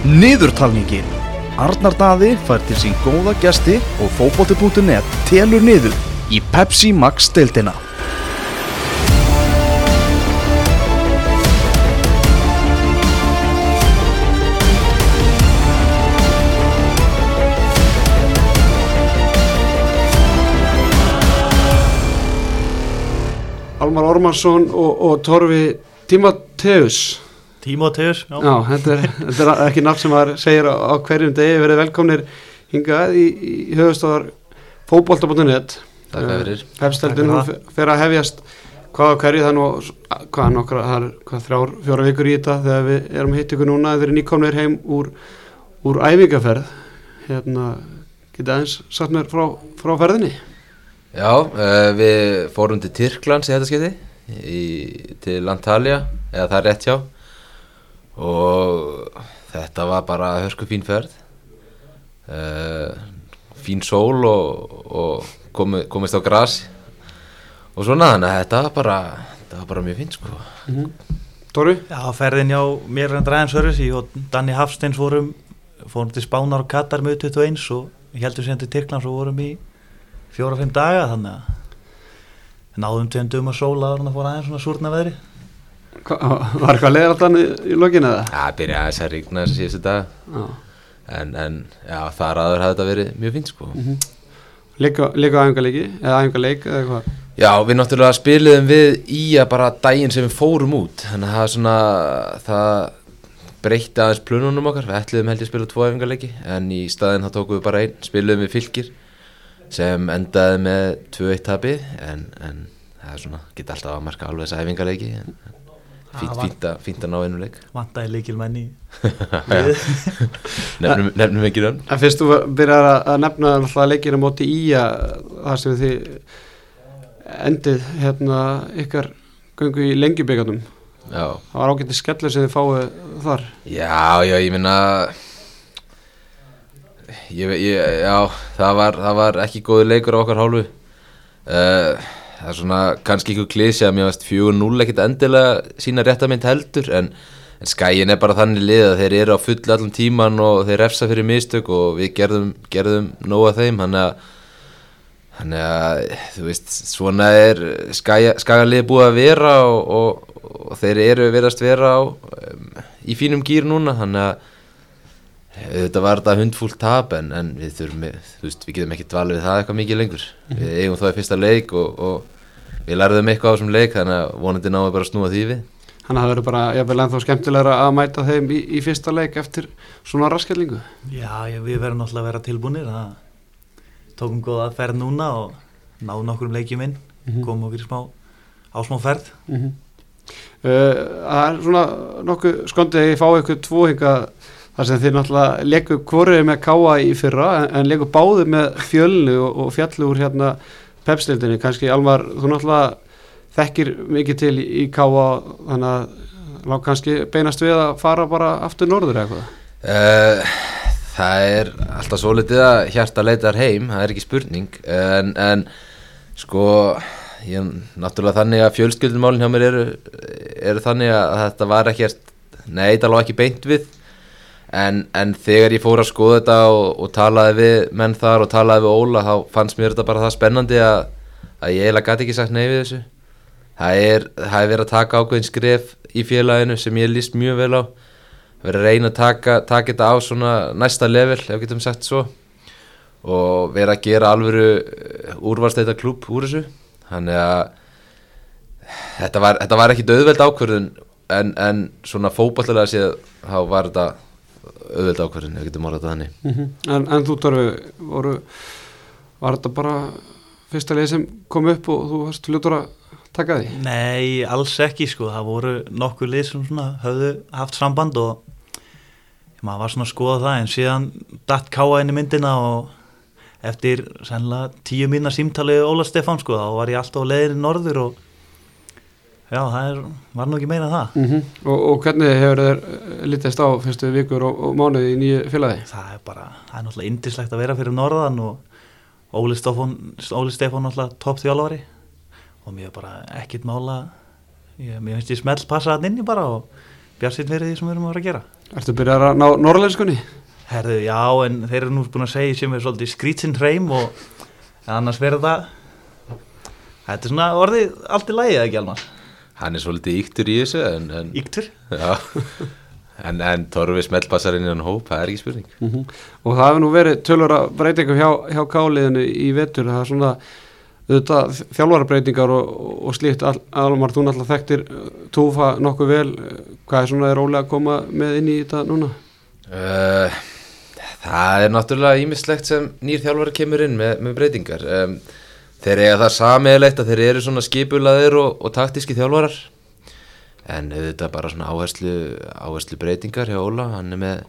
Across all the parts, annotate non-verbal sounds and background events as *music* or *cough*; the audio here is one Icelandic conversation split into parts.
Niðurtalningin Arnar Daði fær til sín góða gesti og fókbóti.net telur niður í Pepsi Max deildina. Almar Ormarsson og, og Torfi Tímateus Tímoteus, já. Já, þetta er, þetta er ekki nafn sem maður segir á, á hverjum degi. Verið velkomnir hingað í, í höfustofar fótbolta.net Takk fyrir. Pepsteldin Takk fyrir fyrir að hefjast hvað á hverju. Það er nú hvað, nokkra, það er hvað þrjár, fjóra vikur í þetta þegar við erum hitt ykkur núna. Þeir eru nýkomnir heim úr, úr æfingaferð. Hérna, geta aðeins satt mér frá, frá ferðinni. Já, uh, við fórum til Tyrklands í þetta í, til Antalya, eða það er rétt hjá og þetta var bara hörsku fín ferð. Uh, fín sól og, og komi, komist á gras. Og svona þannig að þetta var bara, þetta var bara mjög fín sko. Tóri? Já, ferðin hjá mér en Dræðan Sörjus og Danni Hafsteins vorum, fórum til Spánar og Katar með 21 og heldum síðan til Tyrklands og vorum í fjóra-fimm daga þannig að náðum tveim dögum að sóla og það fór aðeins svona súrna veðri. Hva, var eitthvað leiðar alltaf í, í lokinu eða? Já, byrja aðeins að rigna þessi síðustu dag Já. en, en já, þar aður hafði þetta verið mjög fín sko. Líka, líka æfingarleiki eða æfingarleik eða eitthvað? Já, við náttúrulega spiliðum við í að bara daginn sem við fórum út. Þannig að það er svona það breytti aðeins plununum okkar. Við ætliðum held ég að spila tvo efingarleiki en í staðinn þá tókum við bara einn, spiliðum við fylgir sem endaði með 2-1 tapi en, en það er svona, geta alltaf að marka alveg þessa efingarleiki en, en fínt, Það var- að, ná einu leik. Vantaði líkil menni í *laughs* Já. nefnum, nefnum ekki rann En fyrst þú byrjar að, að nefna alltaf leikina móti í að það sem þið endið hérna ykkar göngu í lengjubíkarnum Já, það var ágætið skellur sem þið fáið þar. Já, já, ég minna ég, ég, Já, það var, það var ekki góði leikur á okkar hálfu. Uh, Það er svona kannski ykkur klísi að mér veist 4-0 ekkert endilega sína réttamind heldur en, en skæin er bara þannig lið að þeir eru á full allan tíman og þeir refsa fyrir mistök og við gerðum, gerðum nóga þeim þannig að Þannig að, þú veist, svona er skagalið búið að vera og, og, og þeir eru verðast vera á, um, í fínum gýr núna, þannig að þetta var þetta hundfúlt tap en, en við þurfum, þú veist, við getum ekki dvalið við það eitthvað mikið lengur. Við eigum þá í fyrsta leik og, og við lærðum eitthvað á þessum leik, þannig að vonandi við bara að snúa því við. þannig að það verður bara jafnvel ennþá skemmtilegra að mæta þeim í, í fyrsta leik eftir svona raskellingu Já, já, við verðum náttúrulega að vera tilbúinir það tókum góða ferð núna og náðum nokkur um leikjum inn komum okkur í smá á smá ferð. Uh, það er þar sem þið náttúrulega leiku hvorið með káa í fyrra en, en leiku báðu með fjölnu og, og fjallu úr hérna pepstildinni, kannski Almar þú náttúrulega þekkir mikið til í, í káa þannig að lág kannski beinast við að fara bara aftur norður eitthvað? Uh, það er alltaf svo litið að hjarta leitar heim, það er ekki spurning. En, en sko ég, náttúrulega þannig að fjölskyldumálin hjá mér eru, eru þannig að þetta var ekkert, nei það lág ekki beint við en, en þegar ég fór að skoða þetta og, og talaði við menn þar og talaði við Óla þá fannst mér þetta bara það spennandi að, að ég eiginlega gæti ekki sagt nei við þessu. Það er, það er verið að taka ákveðin skref í félaginu sem ég líst mjög vel á. Verið að reyna að taka, taka þetta á svona næsta level, ef getum sagt svo. Og vera að gera alvöru úrvarsteita klúb úr þessu. Þannig að þetta var, þetta var ekki auðveld ákvörðun. En, en svona fótballega séð þá var þetta auðveld ákvörðun, ef við getum orðað þannig. En, en þú Torfi, voru var þetta bara fyrsta leið sem kom upp og þú varst ljótur að taka því? Nei, alls ekki sko, það voru nokkur lið sem svona höfðu haft samband og maður var svona að skoða það en síðan datt káa inn í myndina og eftir sennilega tíu mína símtalið Óla Stefán sko, þá var ég alltaf á leiðinni norður og já, það er, var nú ekki meira það. Mm og, og hvernig hefur þeir litist á fyrstu vikur og, og mánuði í nýju félagi? Það er bara, það er náttúrulega indislegt að vera fyrir norðan og Óli Stefán náttúrulega topp þjálfari. Og mér er bara ekkit mála ég, mér finnst ég smelt passa hann inni bara og bjart sitt fyrir því sem við erum að vera að gera. Ertu byrjað að ná norrlenskunni? Herðu, já, en þeir eru nú búin að segja sem er svolítið skrítsin hreim og annars verður það Þetta er svona orðið allt í lagi, eða ekki alveg? Hann er svolítið íktur í þessu en, en, Íktur? já, en, en Torfi smellpassar inn í hann hóp, það er ekki spurning. Mm Og það hefur nú verið tölur að breytingum hjá, hjá káliðinu í vetur, það er svona auðvitað þjálfarbreytingar og, og slíkt, Al, Almar, þú náttúrulega þekktir uh, Túfa nokkuð vel, hvað er svona er rólega að koma með inn í þetta núna? Uh, það er náttúrulega ímislegt sem nýr þjálfari kemur inn með, með breytingar. Um, þeir eiga það samiðilegt að þeir eru svona skipulaðir og, og taktíski þjálfarar. En auðvitað bara svona áherslu, áherslu breytingar hjá Óla, hann er með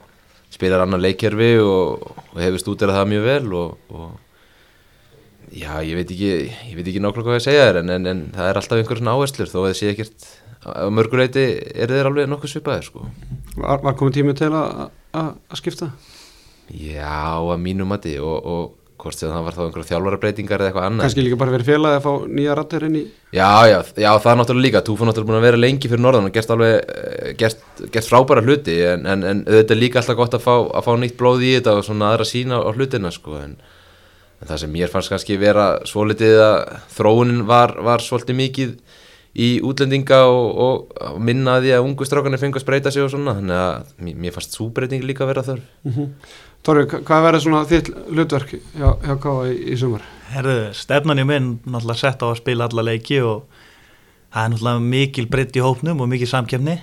spilar annar leikjörfi og, og hefur stútir það mjög vel og, og já, ég veit ekki ég veit ekki nákvæmlega hvað ég segja þér en, en, en það er alltaf einhver svona áherslur þó að það sé ekkert á mörguleiti er þeir alveg nokkuð svipaðir sko. Var, var komið tími til að, að, að skipta? Já, að mínu mati og, og hvort sem það var þá einhverja þjálfarabreitingar eða eitthvað annað. Kannski líka bara verið félagi að fá nýja rattir inn í Já, já, já, það er náttúrulega líka. Túfa náttúrulega búin að vera lengi fyrir norðan og gert alveg eh, gert, gert frábæra hluti en, en, en auðvitað er líka alltaf gott að fá, að fá nýtt blóð í þetta og svona aðra sína á hlutina sko, en, en það sem mér fannst kannski vera svolítið að þróunin var, var svolítið mikið í útlendinga og, og, og minna að ungu strákanir fengu að spreita sig og svona þannig að mér, mér fannst súbreyting líka vera þörf Tóri, hvað verður svona þitt hlutverk hjá, hjá Káa í, í sumar? Herðu, stefnan í minn náttúrulega sett á að spila alla leiki og það er náttúrulega mikil breytt í hópnum og mikil samkefni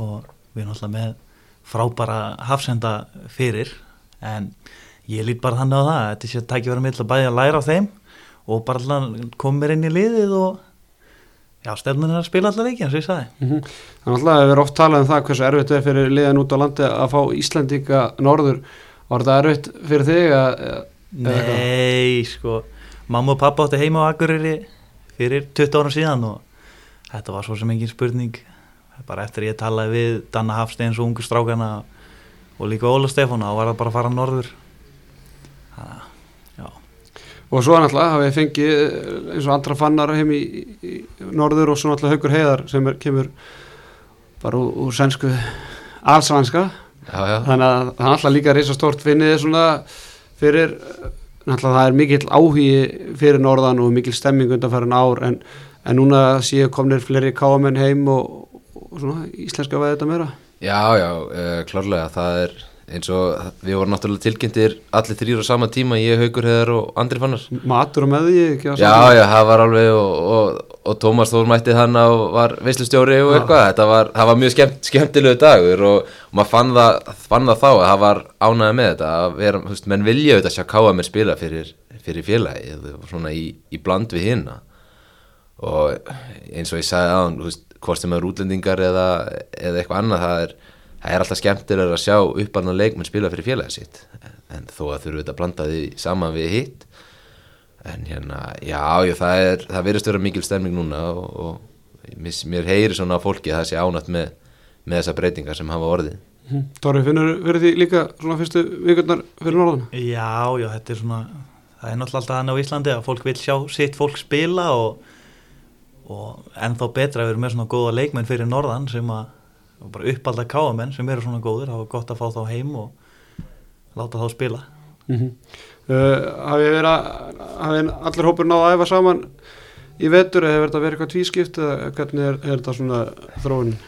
og við erum náttúrulega með frábæra hafsenda fyrir en ég lít bara þannig á það þetta sé að tækja vera með að bæja að læra á þeim og bara alltaf koma mér inn í liðið og já, stefnan er að spila alla leiki eins og ég sagði Mm -hmm. Þannig að við erum oft talað um það hversu erfitt er fyrir liðan út á landi að fá Íslandinga norður Var þetta erfitt fyrir þig að, Nei, sko mamma og pappa átti heima á Akureyri fyrir 20 árum síðan og þetta var svo sem engin spurning. Bara eftir ég talaði við Danna Hafsteins og ungu strákana og líka Óla Stefána og var það bara að fara norður. Þannig að, og svo náttúrulega hafið fengið eins og andra fannar heim í, í norður og svo náttúrulega Haukur Heiðar sem er, kemur bara úr, úr sænsku allsvanska þannig að það er alltaf líka reysa stort finnið svona fyrir náttúrulega það er mikill áhugi fyrir norðan og mikill stemming undanfærin ár en, en núna séu komnir fleiri káamenn heim og, og svona íslenska veði þetta meira. Já, já uh, klárlega. Það er eins og við vorum náttúrulega tilkynntir allir þrýr á sama tíma, ég, Haukur Heðar og Andri Fannar. Matur og með því ekki að Já, já, það var alveg og, og, og Tómas Þór mætti þann og var veislustjóri og eitthvað, þetta var, það var mjög skemmt, skemmtilegu dagur og, og maður fann það, fann það þá að það var ánægði með þetta að vera, þú veist, menn vilja auðvitað sjá káa mér spila fyrir, fyrir félagi, svona í, í bland við hinna og eins og ég sagði aðan, þú veist, hvort sem er útlendingar eða, eða eitthvað annað, það er, það er alltaf skemmtilega að sjá uppalna leikmenn spila fyrir félagi sitt, en þó að þurfu þetta að blanda því saman við hitt en hérna, já, já það er það verðist vera mikil stemning núna og, og mér, mér heyri svona á fólki að það sé ánætt með, með þessar breytingar sem hafa orðið Mhm. Dóri, finnur verið því líka svona fyrstu vikurnar fyrir norðan? Já, já, þetta er svona það er náttúrulega alltaf þannig á Íslandi að fólk vil sjá sitt fólk spila og, og ennþá betra að vera með svona góða leikmenn fyrir norðan sem að og bara uppalda káamenn sem eru svona góður það var gott að fá þá heim og láta þá spila. Mm -hmm. uh, hafi verið að hafi allir hópur náða að æfa saman í vetur eða hefur þetta verið eitthvað tvískipt eða hvernig er, er þetta svona þróun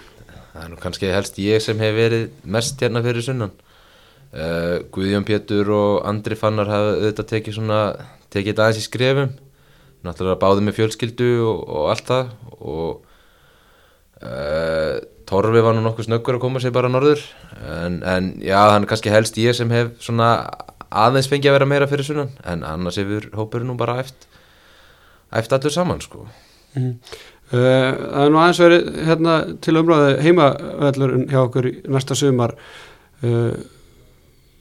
það er nú kannski helst ég sem hef verið mest hérna fyrir sunnan. Uh, Guðjón Pétur og Andri Fannar hafa auðvitað tekið svona tekið þetta aðeins í skrefum. Náttúrulega báði með fjölskyldu og, og allt það og uh, Torfi var nú nokkuð snöggur að koma sér bara norður en, en já, hann er kannski helst ég sem hef svona aðeins fengið að vera meira fyrir sunnan en annars hefur hópurinn nú bara æft æft allur saman sko. Uh, það er nú aðeins verið hérna, til umræðu heimavellurinn hjá okkur í næsta sumar. Uh,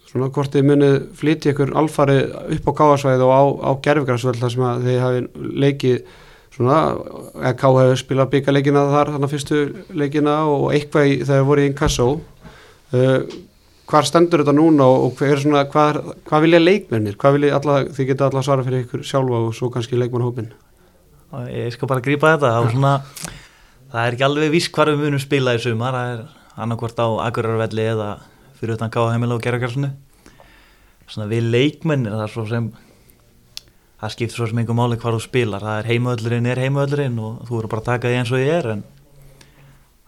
svona hvort þið munið flytja ykkur alfarið upp á káasvæði og á, á gerfgræsvöld þar sem að þið hafi leikið svona, Ká hefur spilað byggaleikina þar, þannig fyrstu leikina og eitthvað í, þegar voru í Inkasso. Uh, hvar stendur þetta núna og, er svona, hvað, er- hvað vilja leikmennir, hvað vilja alla, þið geta alla svara fyrir ykkur sjálfa og svo kannski leikmannhópin ég skal bara grípa þetta. Það, var svona, það er ekki alveg viss hvar við munum spila í sumar. Það er annarkvort á Akureyravelli eða fyrir utan káa heimila og gerðarkarsinu við leikmennir það er svo sem það skiptir svo sem einhver máli hvað þú spilar. Það er heimavöllurinn er heimavöllurinn og þú eru bara að taka því eins og ég er en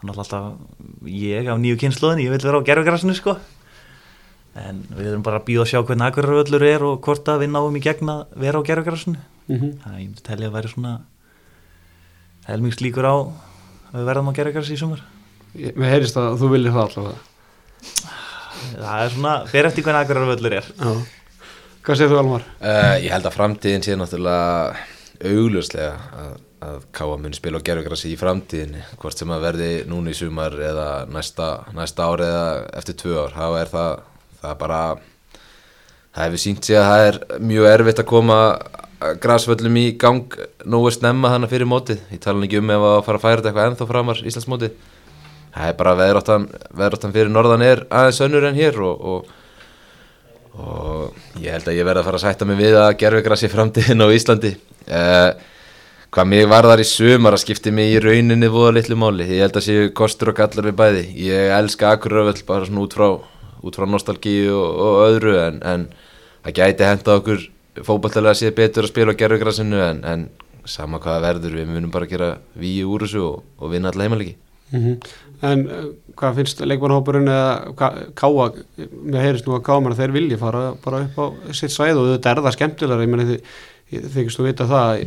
þannig alltaf ég á nýju kynnslóðin, ég vil vera á gerðarkarsinu sko. En við erum bara að býða að sjá hvernig akkurarvöllur er og hvort að við náum í gegn að vera á gerðarkarsinu mm -hmm. þannig að ég myndi telja að væri svona helmings líkur á að við verðum á gerðarkarsi í sumar. Mér heyrist að þú viljið það allavega. Það er svona, fyrir eftir hvernig akkurarvöllur er. Já. Hvað segir þú Almar? Uh, ég held að framtíðin sé náttúrulega augljóslega að, að Káa muni spila á gerfugrassi í framtíðinni. Hvort sem að verði núna í sumar eða næsta, næsta ár eða eftir tvö ár, þá er það, það er bara það hefur sínt sig að það er mjög erfitt að koma græsvöllum í gang nógu snemma þannig fyrir mótið. Ég tala ekki um ef að fara að færa þetta eitthvað ennþá framar Íslandsmótið. Það er bara veðráttan, veðráttan fyrir norðan er aðeins önnur en hér og, og, og ég held að ég verði að fara að sætta mig við að gerfugrassi framtíðin á Íslandi. Eh, hvað mig varðar í sumar að skipti mig í rauninni voða litlu máli. Ég held að séu kostur og gallar við bæði. Ég elska Akuröfell bara svona út frá, frá nostalgíu og, og öðru en, en það gæti henda okkur fókbaltalega sé betur að spila á gerfugrassinu en, en sama hvaða verður við munum bara að gera víu úr þessu og, og vinna alla heimalegi Mm En uh, hvað finnst leikmannhópurinn eða Káa, mér heyrist nú að Káa þeir vilji fara bara upp á sitt svæð og þetta er það skemmtilega, ég meni þið þykist þú vita það,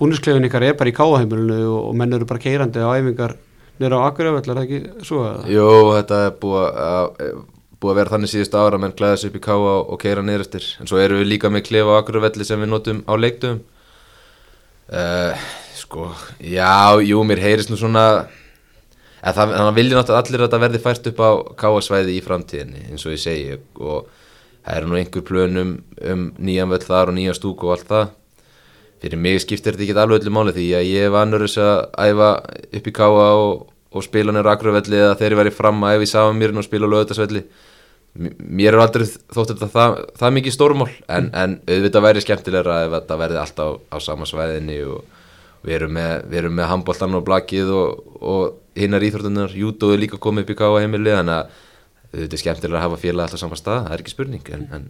búnisklefin ykkar er bara í Káa heimilinu og, menn eru bara keirandi á æfingar nýra á Akureyfell, er það ekki svo eða? Jú, þetta er búið að, búið að vera þannig síðustu ára menn klæða sig upp í káa og keira niður eftir. En svo eru við líka með klefa á Akurvelli sem við notum á leikdöfum uh, Sko, já, jú, mér heyrist nú svona en það, þannig að vilja náttúrulega allir að þetta verði fært upp á káasvæði í framtíðinni eins og ég segi og það eru nú einhver plönum um nýjan völl þar og nýjan stúk og allt það. Fyrir mig skiptir þetta ekki alveg öllu máli því að ég er vanur þess að æfa upp í káa og, og spila nýra Akurvelli eða þegar ég væri fram að æfa í Safamýrin og spila lögutasvelli mér er aldrei þótt þetta það, það mikið stórmál en, en auðvitað væri skemmtilegra ef þetta verði alltaf á, á sama svæðinni og við erum með, með handbóltan og blakið og, og hinnar íþróttunar jútóðu líka komið upp í káa heimili þannig að auðvitað er skemmtilegra að hafa félag alltaf saman stað, það er ekki spurning en, en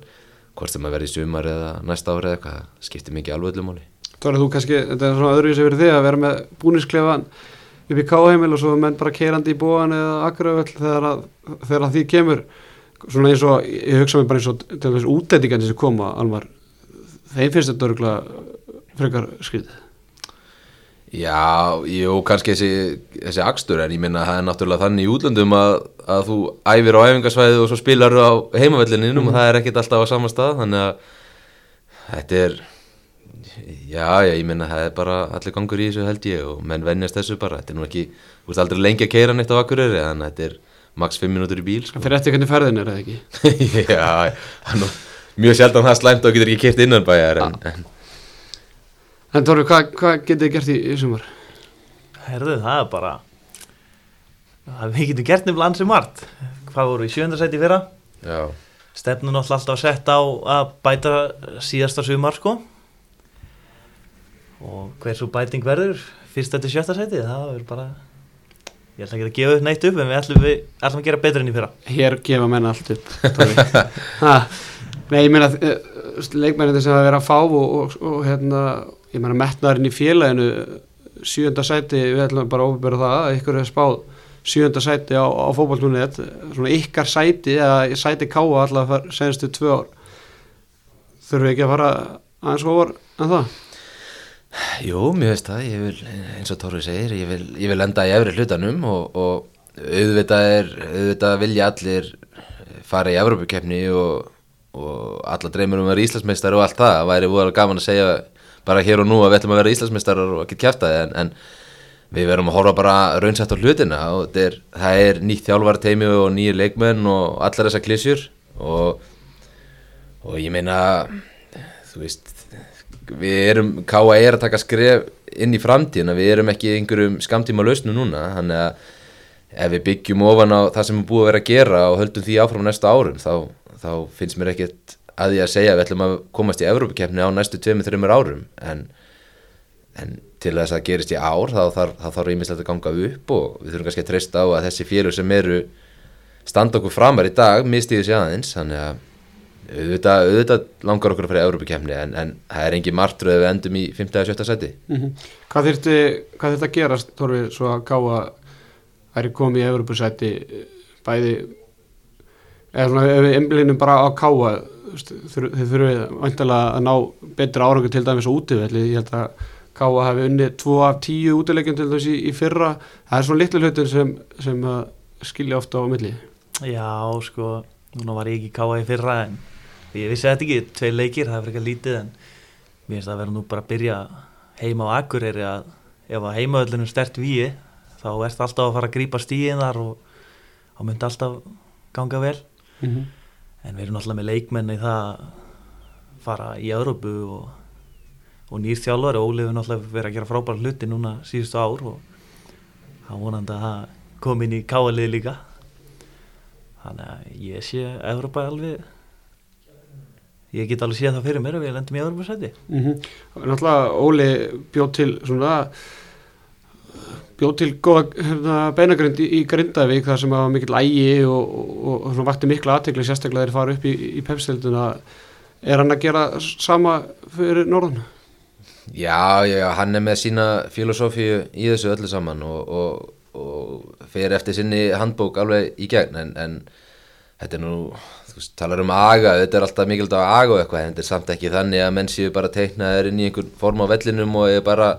hvort sem að verði sumar eða næsta ári eða eitthvað, skiptir mikið alveg öllu máli. Tóra, þú kannski, þetta er svona öðru í sig fyrir þig að vera með búnisklefan upp í Káa heimil og svo menn bara keirandi í bóan eða Akureyfell þegar, þegar því kemur. Svona eins og, ég hugsa mér bara eins og til þess útlendingarnir sem koma, Almar þeim finnst þetta örgulega frekar skrið Já, jú, kannski þessi, þessi akstur en ég minna að það er náttúrulega þannig í útlöndum að, að þú æfir á æfingasvæði og svo spilar á heimavellininum og það er ekkit alltaf á sama stað þannig að þetta er já, já, ég minna að það er bara allir gangur í þessu held ég og menn vennjast þessu bara, þetta er nú ekki þú veist aldrei lengi að keira neitt á Akureyri þannig að þetta er maks 5 minútur í bíl sko. Það fyrir eftir hvernig ferðin er, eða ekki? *laughs* Já, það nú mjög sjaldan það slæmt og getur ekki keirt innan bæjar en, en Tóri, hvað hva getið þið gert í, í sumar? Herðu, það er bara við getum gert nefnilega ansi margt. Hvað voru í sjöndasæti fyrra? Já, stefnun alltaf alltaf sett á að bæta síðasta sumar sko. Og hversu bæting verður? Fyrst þetta sjötta sæti? Það verður bara ég ætla ekki að gefa upp neitt upp en við ætlum, við ætlum að gera betur enn í fyrra. Hér gefa menn allt upp Nei, ég meina uh, leikmennir sem að vera að fá og, og, og hérna, ég meina metnaðurinn í félaginu sjönda sæti, við ætlum bara að ofbera það að ykkur er spáð sjönda sæti á, á fótballtúnið svona ykkar sæti, eða sæti káa allavega senstu tvö ár. Þurfum við ekki að fara aðeins ofar en það? Jú, mér veist það, ég vil, eins og Tóri segir, ég vil, ég vil enda í efri hlutanum og, og auðvitað er, auðvitað vilja allir fara í Evrópukefni og, og alla dreymur um að vera Íslandsmeistar og allt það, það væri voru gaman að segja bara hér og nú að við ætlum að vera Íslandsmeistar og ekki kjæfta þið, en, en við verum að horfa bara raunsætt á hlutina. Og það er, það er nýtt þjálfarteimi og nýjir leikmenn og allar þessar klísjur og, og ég meina, þú veist, við erum, K.A. er að taka skref inn í framtíðina, við erum ekki einhverjum skamtíma lausnu núna, þannig að ef við byggjum ofan á það sem er búið að vera að gera og höldum því áfram næsta árum þá, þá finnst mér ekkert að því að segja að við ætlum að komast í Evrópakefni á næstu 2-3 árum en, en til þess að gerist í ár þá þarf, ímislegt að ganga upp og við þurfum kannski að treysta á að þessi félug sem eru standa okkur framar í dag, mistíðu sér aðeins þannig að auðvitað, auðvitað langar okkur að fara í Európa-kemni en, en það er engin martröð við endum í 5. eða 7. seti. Hvað þyrfti, hvað þyrfti að gerast, Torfi, svo að káa væri komið í Evropasæti bæði eða svona ef við emblinum bara á káa þið þurfið vantilega að ná betra árangur til dæmis á útivelli. Ég held að káa hafi unnið 2 af 10 útilegjum til þess í, í fyrra. Það er svona litlu hlutur sem, sem skilja ofta á milli. Já, sko, núna var ég ekki káa í fyrra en ég vissi þetta ekki, tvei leikir, það er fyrir eitthvað lítið en mér finnst það að vera nú bara að byrja heima á Akureyri að ef að heimaöllinu er stert víi þá ert alltaf að fara að grípa stíðin þar og þá myndi alltaf ganga vel mm -hmm. en við erum alltaf með leikmenn í það að fara í Európu og, og nýr þjálfari Óli hefur náttúrulega verið að gera frábæra hluti núna síðustu ár og hann vonandi að það kom inn í káalið líka þannig að ég sé Európa alveg ég get alveg séð það fyrir mér að við lendum í Európa sæti Mm -hmm. Náttúrulega Óli bjóð til svona bjóð til góða hérna, beinagrind í, Grindavík þar sem var mikill ægi og, og, og vakti mikla aðtegli sérstaklega þeir fara upp í, í pepstilduna er hann að gera sama fyrir norðan? Já, já, hann er með sína filosófíu í þessu öllu saman og, og, fer eftir sinni handbók alveg í gegn en, en þetta er nú, þú talar um aga, þetta er alltaf mikild á aga og eitthvað en þetta er samt ekki þannig að menn séu bara teiknaðir inn í einhvern form á vellinum og er bara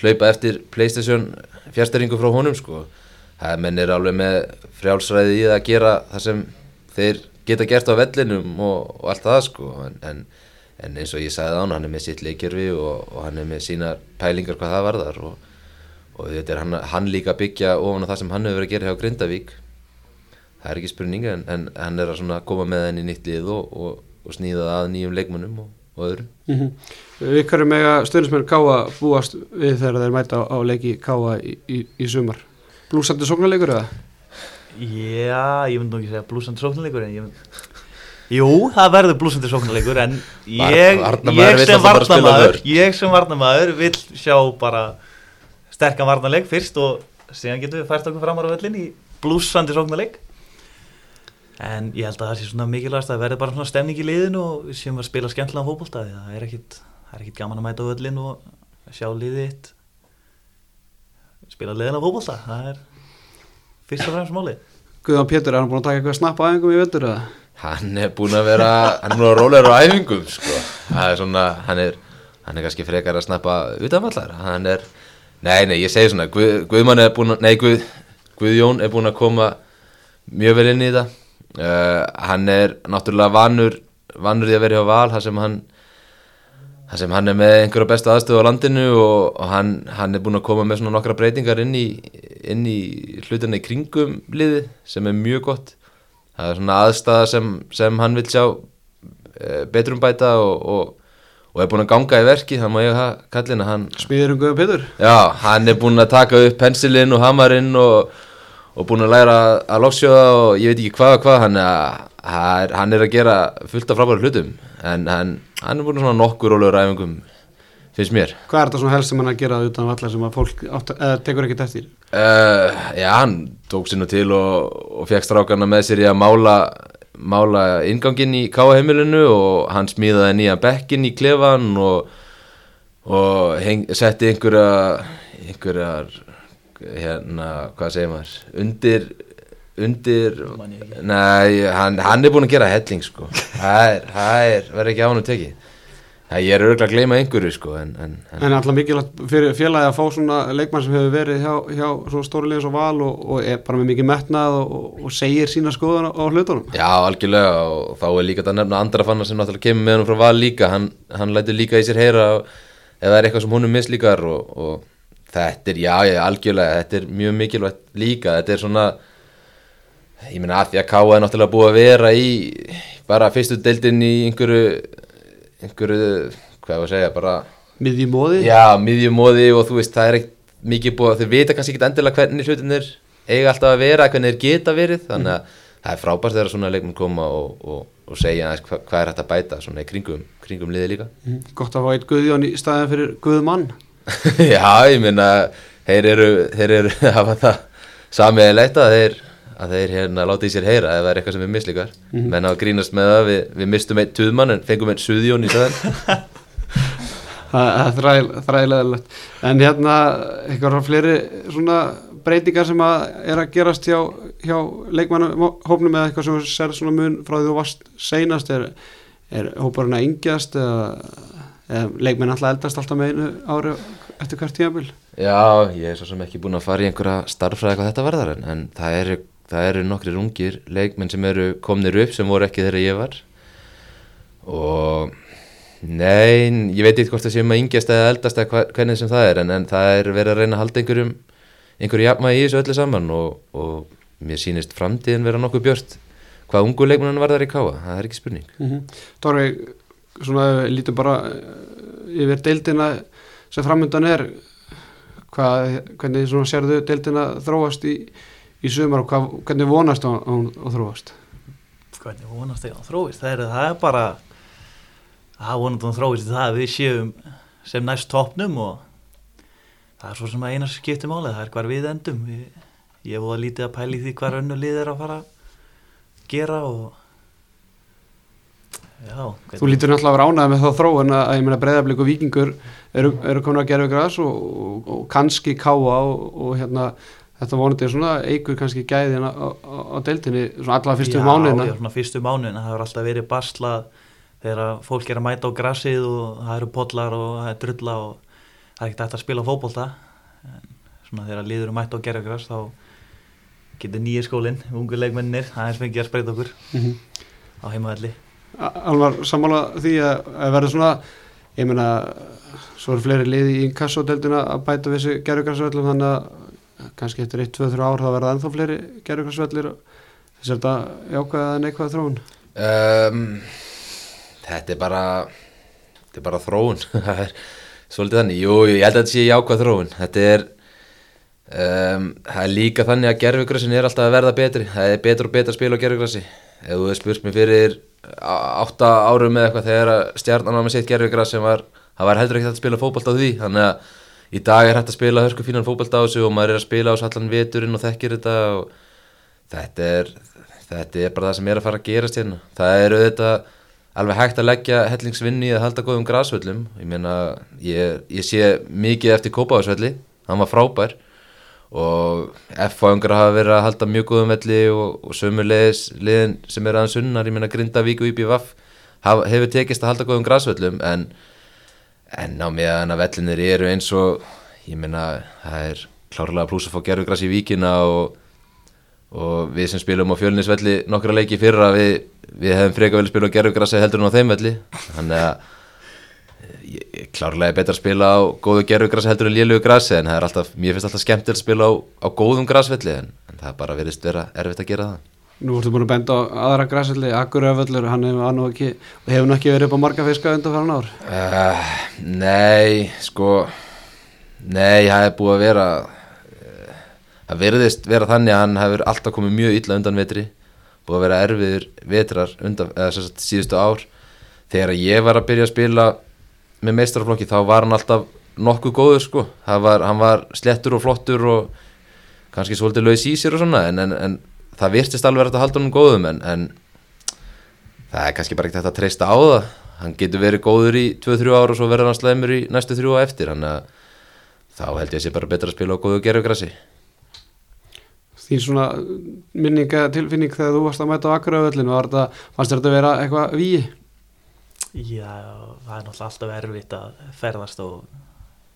hlaupa eftir Playstation fjárstæringu frá honum sko. Það menn er alveg með frjálsræði í það að gera það sem þeir geta gert á vellinum og, og allt það sko. En, en, en eins og ég sagði án hann er með sitt leikjörfi og, og hann er með sína pælingar hvað það varðar og, og þetta er hann, hann líka byggja ofan á það sem hann hefur verið að gera hjá Grindavík. Það er ekki spurning en, en hann er að koma með henni nýtt lið og, sníða það að nýjum leikmönnum og öðrum Mm -hmm. Hverju með að stöðnismenn Káa búast við þegar þeir mæta á, á leiki Káa í, í, í sumar Blúsandi sóknarleikur eða? Já, ég myndi nú ekki segja blúsandi sóknarleikur en ég myndi Jú, það verður blúsandi sóknarleikur en ég, ég sem varnamaður ég sem varnamaður vil sjá bara sterkan varnarleik fyrst og síðan getum við fært okkur framar á völlin í blúsandi sóknarleik en ég held að það sé svona mikilvægast að verði bara svona stemning í liðinu og við séum að spila skemmtilega fótbolta því það er ekkit, það er ekkit gaman að mæta á völlin og sjá liðið þitt spila liðina fótbolta það er fyrst og fremst málið Guðan Pétur, er hann búin að taka eitthvað snapp aðeingum í vettur eða? hann er búin að vera hann er búin að rólega á æfingum sko. það er svona, hann er hann er kannski frekar að snappa utanvallar hann er, nei, nei, ég segi svona Guð, Guðmann er búin að, nei, Guð Guðjón er búin að koma mjög vel inn í þetta uh, hann er náttúrulega vanur vanur því að vera hjá val það sem hann sem hann er með einhverja bestu aðstöðu á landinu og, og hann, hann er búin að koma með svona nokkra breytingar inn í, inn í hlutina í kringum liði sem er mjög gott það er svona aðstæða sem, sem hann vil sjá e, betrum bæta og, og, og er búin að ganga í verki það má ég hafa kallina hann, Smíður um Guðan Pétur? já, hann er búin að taka upp pensilinn og hamarinn og, og búin að læra að loksjóða og ég veit ekki hvað og hvað hann, er, hann er að gera fullt af frábæra hlutum en hann, hann er búin svona nokkur rólegur æfingum finnst mér Hvað er þetta svona helst sem hann að gera utan vallar sem að fólk átt, eða tekur ekkert eftir? Uh, já, hann tók nú til og, og fekk strákarna með sér í að mála, mála inganginn í káaheimilinu og hann smíðaði nýja bekkin í klefan og, og heng, setti einhverja, einhverjar, hérna, hvað segir maður, undir, undir, nei, hann, hann er búin að gera helling, sko, það er, það er, verður ekki á hann tekið. Það ég er örgulega að gleyma einhverju sko en, en, en En alltaf mikilvægt fyrir félagi að fá svona leikmann sem hefur verið hjá, hjá svona stóri liðs og val og, og er bara með mikið metnað og, og, og segir sína skoðan á, á hlutunum. Já, algjörlega og þá er líka þetta að nefna andra fannar sem náttúrulega kemur með hann frá val líka hann, hann lætur líka í sér heyra ef það er eitthvað sem honum mislíkar og, og þetta er, já, já, algjörlega þetta er mjög mikilvægt líka þetta er svona ég meina að því að Káa er náttúrulega búið að vera í bara fyrstu deildin í einhverju einhverju, hvað var að segja, bara Miðjum móði. Já, miðjumóði og þú veist, það er ekkert mikið búið að þeir vita kannski ekki endilega hvernig hlutinir eiga alltaf að vera, hvernig þeir geta verið þannig að það er frábært þegar svona leikmenn koma og, og, og segja aðeins hva, hvað er hægt að bæta svona í kringum, kringum liði líka Mhm. Gott að fá eitt Guðjón í staðin fyrir Guðmann. *laughs* Já, ég meina þeir eru, þeir eru *laughs* hafa það samiðilegt að þeir að þeir hérna láta í sér heyra ef það er eitthvað sem við mislíkar. Mhm. menn hafa grínast með það, við, við mistum einn tuðmann en fengum einn suðjón í staðinn. *laughs* Það það er þræl, þræðilegilegt en hérna eitthvað fleiri svona breytingar sem að er að gerast hjá, hjá leikmannahópnum eða eitthvað sem sér svona mun frá því þú varst seinast er, er hóparinn að yngjast eða, eða leikmenn alltaf eldast alltaf með einu ári eftir hvert tímabil. Já, ég er svo sem ekki búin að fara í einhverja starffræði hvað þetta varðar en, en það eru, það eru nokkri rungir leikmenn sem eru komnir upp sem voru ekki þegar ég var. Og nei, ég veit ekki hvort það sé um að yngjast eða eldast eða hvernig sem það er en, en það er verið að reyna að halda einhverjum einhverju jafnvægi í þessu öllu saman og, og mér sýnist framtíðin vera nokkuð björt hvað ungu leikmennan varðar í káa, það er ekki spurning. Mm -hmm. Dóri, svona lítum bara eh, yfir deildina sem framöndan er hvað, hvernig svona sérðu deildina þróast í, í sumar og hvað, hvernig vonast hún að þróast? Hvernig vonast hann þróist? Það er, það er bara það vonandi hann þróist það að við séum sem næst toppnum og það er svo sem að eina sem skiptir máli það er hvar við endum. Við, ég voru lítið að pæli því hvar önnu lið er að fara að gera og já Þú lítur náttúrulega að vera ánægð með þá þróun að, að ég meina breyðablík og vikingur eru, eru komin að gera græs og, og, og kannski káa og, og hérna þetta vonandi er svona eigur kannski gæðin á, á, á deildinni svona allavega fyrstu já, mánuðina. já, svona fyrstu mánuðina það hefur alltaf verið barsla þegar fólk er að mæta á grassið og það eru podlar og það er drulla og það er ekkert að spila fótbolta. En svona þegar liður er mæta á gerðagrass þá getur nýja skólinn, ungu leikmennir aðeins fengið að spreita okkur mm -hmm. á heimavelli Alvar sammála því að, að verða svona ég meina svo eru fleiri liði í kassodeldina að bæta við þessi gerðugrassvöllum þannig að kannski eftir 1-2-3 ár þá verða ennþá fleiri gerðugrassvellir þess að þetta jákvæða eða neikvæða þróun? Um, Þetta er bara þetta er bara þróun. *laughs* Það er svolítið þannig, jú, ég held að þetta sé jákvæð þróun. Þetta er um, það er líka þannig að gerfugrassin er alltaf að verða betri, það er betur og betur að spila á gerfugrassi ef þú spurt mér fyrir átta árum með eitthvað þegar stjarnan var með sitt gerfugrass sem var, það var heldur ekki hægt að spila fótbolt á því, þannig að í dag er hægt að spila hörsku fínan fótbolt á þessu og maður er að spila á þessu allan veturinn og þekkir þetta og þetta er þetta er bara það sem er að fara að gerast hérna. Það er auðvitað alveg hægt að leggja hellingsvinni að halda góðum grasvöllum. Ég meina, ég, ég sé mikið eftir Kópáðsvelli, hann var frábær og F-fáingar hafa verið að halda mjög góðum velli og, og sömulegis liðin sem er aðeins sunnar, ég meina Grindavík og hafa, hefur tekist að halda góðum grasvöllum en, en á meðan að vellinir eru eins og ég meina, það er klárlega pluss að fá gerfugras í víkina og og við sem spilum á fjölnisvelli nokkra leiki fyrra við, við hefum freka vel spila á gerfugrassi heldur en á þeim velli. Þannig að klárlega er betra að spila á góðu gerfugrassi heldur en lélugu grassi en það er alltaf, mér finnst alltaf skemmtilegt að spila á, á góðum grassvelli en, en það bara verðist vera erfitt að gera það Nú ertu búin að benda á aðra græsvelli, Akureyravöllur, hann hefur nú ekki, hefur nú ekki verið upp á marga fiska undan faran ár. uh, Nei, sko Nei, það er búið að vera eh, Það verðist vera þannig að hann hefur alltaf komið mjög illa undan vetri Búið að vera erfiður vetrar undan, eða sagt síðustu ár Þegar ég var að byrja að spila með meistaraflokki þá var hann alltaf nokkuð góður sko. Var, Hann var slettur og flottur og kannski svolítið laus í sér og svona en, en, en það virtist alveg að halda honum góðum en, en það er kannski bara ekki þetta að treysta á það. Hann getur verið góður í 2-3 ára og svo verður hann slæmur í næstu 3 á eftir þannig að þá held ég að sé bara betra að spila á góðu gerfugrassi Þín svona minninga tilfinning þegar þú varst að mæta á þetta, fannst þetta vera eitthvað víi? Já, það er náttúrulega alltaf erfitt að ferðast og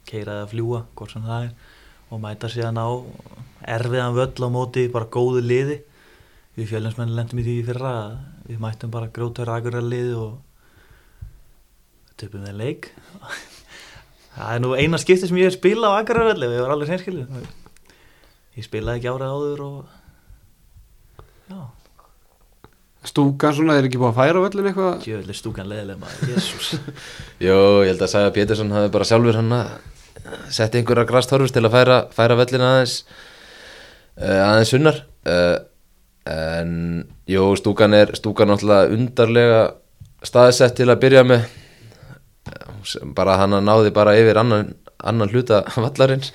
keira eða fljúa, hvort sem það er og mæta síðan á erfiðan völl á móti bara góðu liði. Við fjölinsmenn lendum í því fyrra við mættum bara grótur agurar liði og töpum við leik. *laughs* Það er nú eina skipti sem ég hef spilað á agurar við varum alveg seinskilið ég spilaði ekki árið áður og já, Stúkan svona, er ekki búið að færa völlin eitthvað? djöðlega stúkan leðilega maður, *laughs* jésús Jó, ég held að Sæða Pétursson hafi bara sjálfur hann að setja einhverja grastorfus til að færa, færa vellina aðeins uh, aðeins sunnar uh, en jú, stúkan er stúkan náttúrulega undarlega staðsett til að byrja með. Eh, bara hann náði bara yfir annan, annan hluta vallarins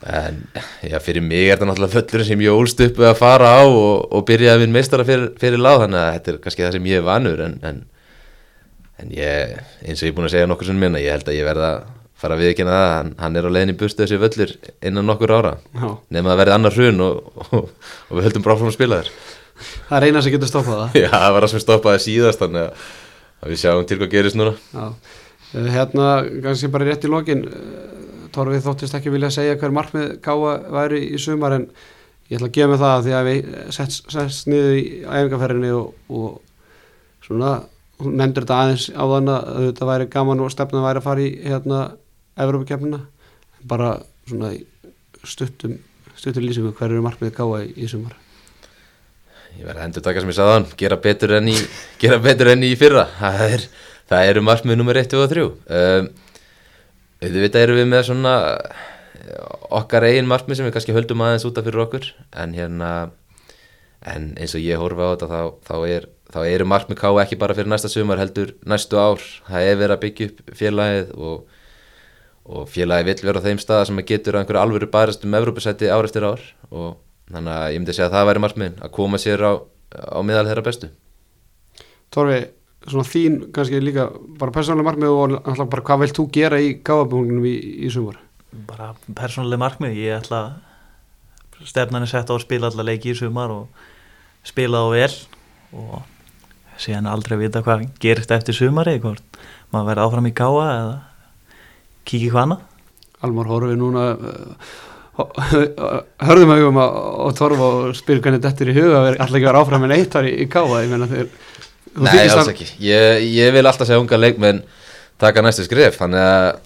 En já, fyrir mig er þetta náttúrulega föllur sem ég ólst upp að fara á og, og byrjaði minn meistara fyrir, fyrir láð þannig að þetta er kannski það sem ég er vanur en, en, en ég, eins og ég er búin að segja nokkur sem minna, ég held að ég verða að fara að viðkynna það, hann, hann er á leiðin í bustu þessi völlur innan nokkur ára. Nema að verði annar hrun og, og, og við höldum bráfram að spila þér. Það eina sem getur stoppað það. Já, það var það sem stoppaði síðast þannig að, að við sjáum til hvað gerist núna. Já, Eh, hérna kannski bara rétt í lokin Torfið þóttist ekki vilja segja hver markmið Káa væri í sumar en ég ætla að gefa mig það því að við sett, sett niður í æfingarferðinni og, og svona hún nefndur þetta aðeins á þann að þetta væri gaman og stefna væri að fara í hérna Evrópakefnina bara svona stuttum stuttum lýsingu hver eru markmið Káa í, í sumar Ég verði að endur taka sem ég sagði hann, gera betur enn í, gera betur enn í fyrra. Það, er, það eru markmið nummer 1 og 3. Um, auðvitað eru við með svona eh, okkar eigin markmið sem við kannski höldum aðeins útaf fyrir okkur. En hérna, en eins og ég horfa á þetta, þá, þá, er, þá eru markmið ká ekki bara fyrir næsta sumar heldur næstu ár. Það er verið að byggja upp félagið og, og félagið vill vera á þeim staða sem getur að einhverju alvöru barast um Evrópusæti ár eftir ár og þannig að ég myndi segja að það væri markmiðin að koma sér á, á miðal þeirra bestu Torfi, svona þín kannski líka bara persónulega markmið og náttúrulega bara hvað vilt þú gera í gáðabungunum í, í sumar? bara persónuleg markmið. Ég ætla stefnan er sett á að spila alla leiki í sumar og spila á vel og síðan aldrei vita hvað gerist eftir sumari hvort maður verði áfram í gáa eða kíkja hvaðna Almar horfið núna uh, *laughs* hörðum augum á, á Torfa og spyrir hvernig þetta er í huga að alltaf ekki vera áfram en eitt var í, í káa. Ég meina þeir þú Nei, alls ekki, ég, ég vil alltaf segja unga leikmenn taka næstu skrif þannig að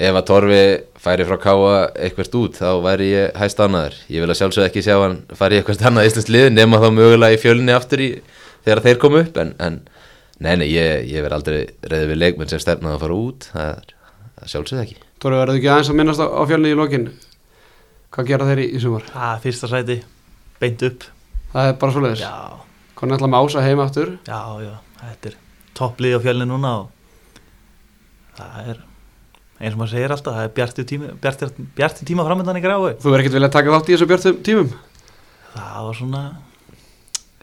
ef að Torfi færi frá Káa eitthvert út þá væri ég hæst ánæður ég vil að sjálfsög ekki sjá hann færi í eitthvert annað íslensk lið nema þá mögulega í fjölunni aftur í, þegar þeir komu upp en, en nei, nei, ég, ég verð aldrei reyði við leikmenn sem stefnaði að fara út það það sjálfsög ekki. Torfi verður ekki aðeins að minnast á, á fjölni í lokin? Hvað gera þeir í, í sumar? það er er Hvernig ætla með ása heima aftur? Já, já, þetta er topplið á fjölni núna og það er eins og maður segir alltaf, það er bjartir tíma, bjartir, bjartir tíma framöndan í gráu Þú verður ekkert vilja taka þátt í þessu björnum tímum? Það var svona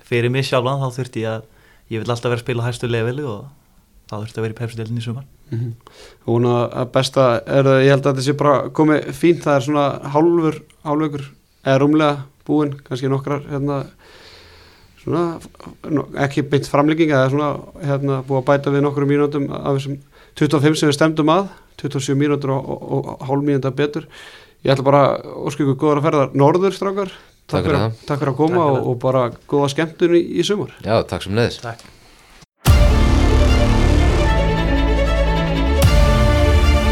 fyrir mig sjálfan þá þurfti ég að ég vil alltaf vera að spila á hæstu leveli og þá þurfti að vera í pepsidelinni í sumar. Og hún að besta er að ég held að sé bara komið fínt það er svona hálfur, hálfur eða rúmlega búin, kannski nokkrar hérna svona, ekki beint framlíking eða svona hérna búið að bæta við nokkrum mínútum af þessum 25 sem við stemdum að 27 mínútur og, og, og hálf mínúta betur. Ég ætla bara ykkur góðar að ferða norður strákar. Takk takk fyrir að koma Takk fyrir og, og bara góða skemmtun í, í sumar. Já, takk sem neðis Takk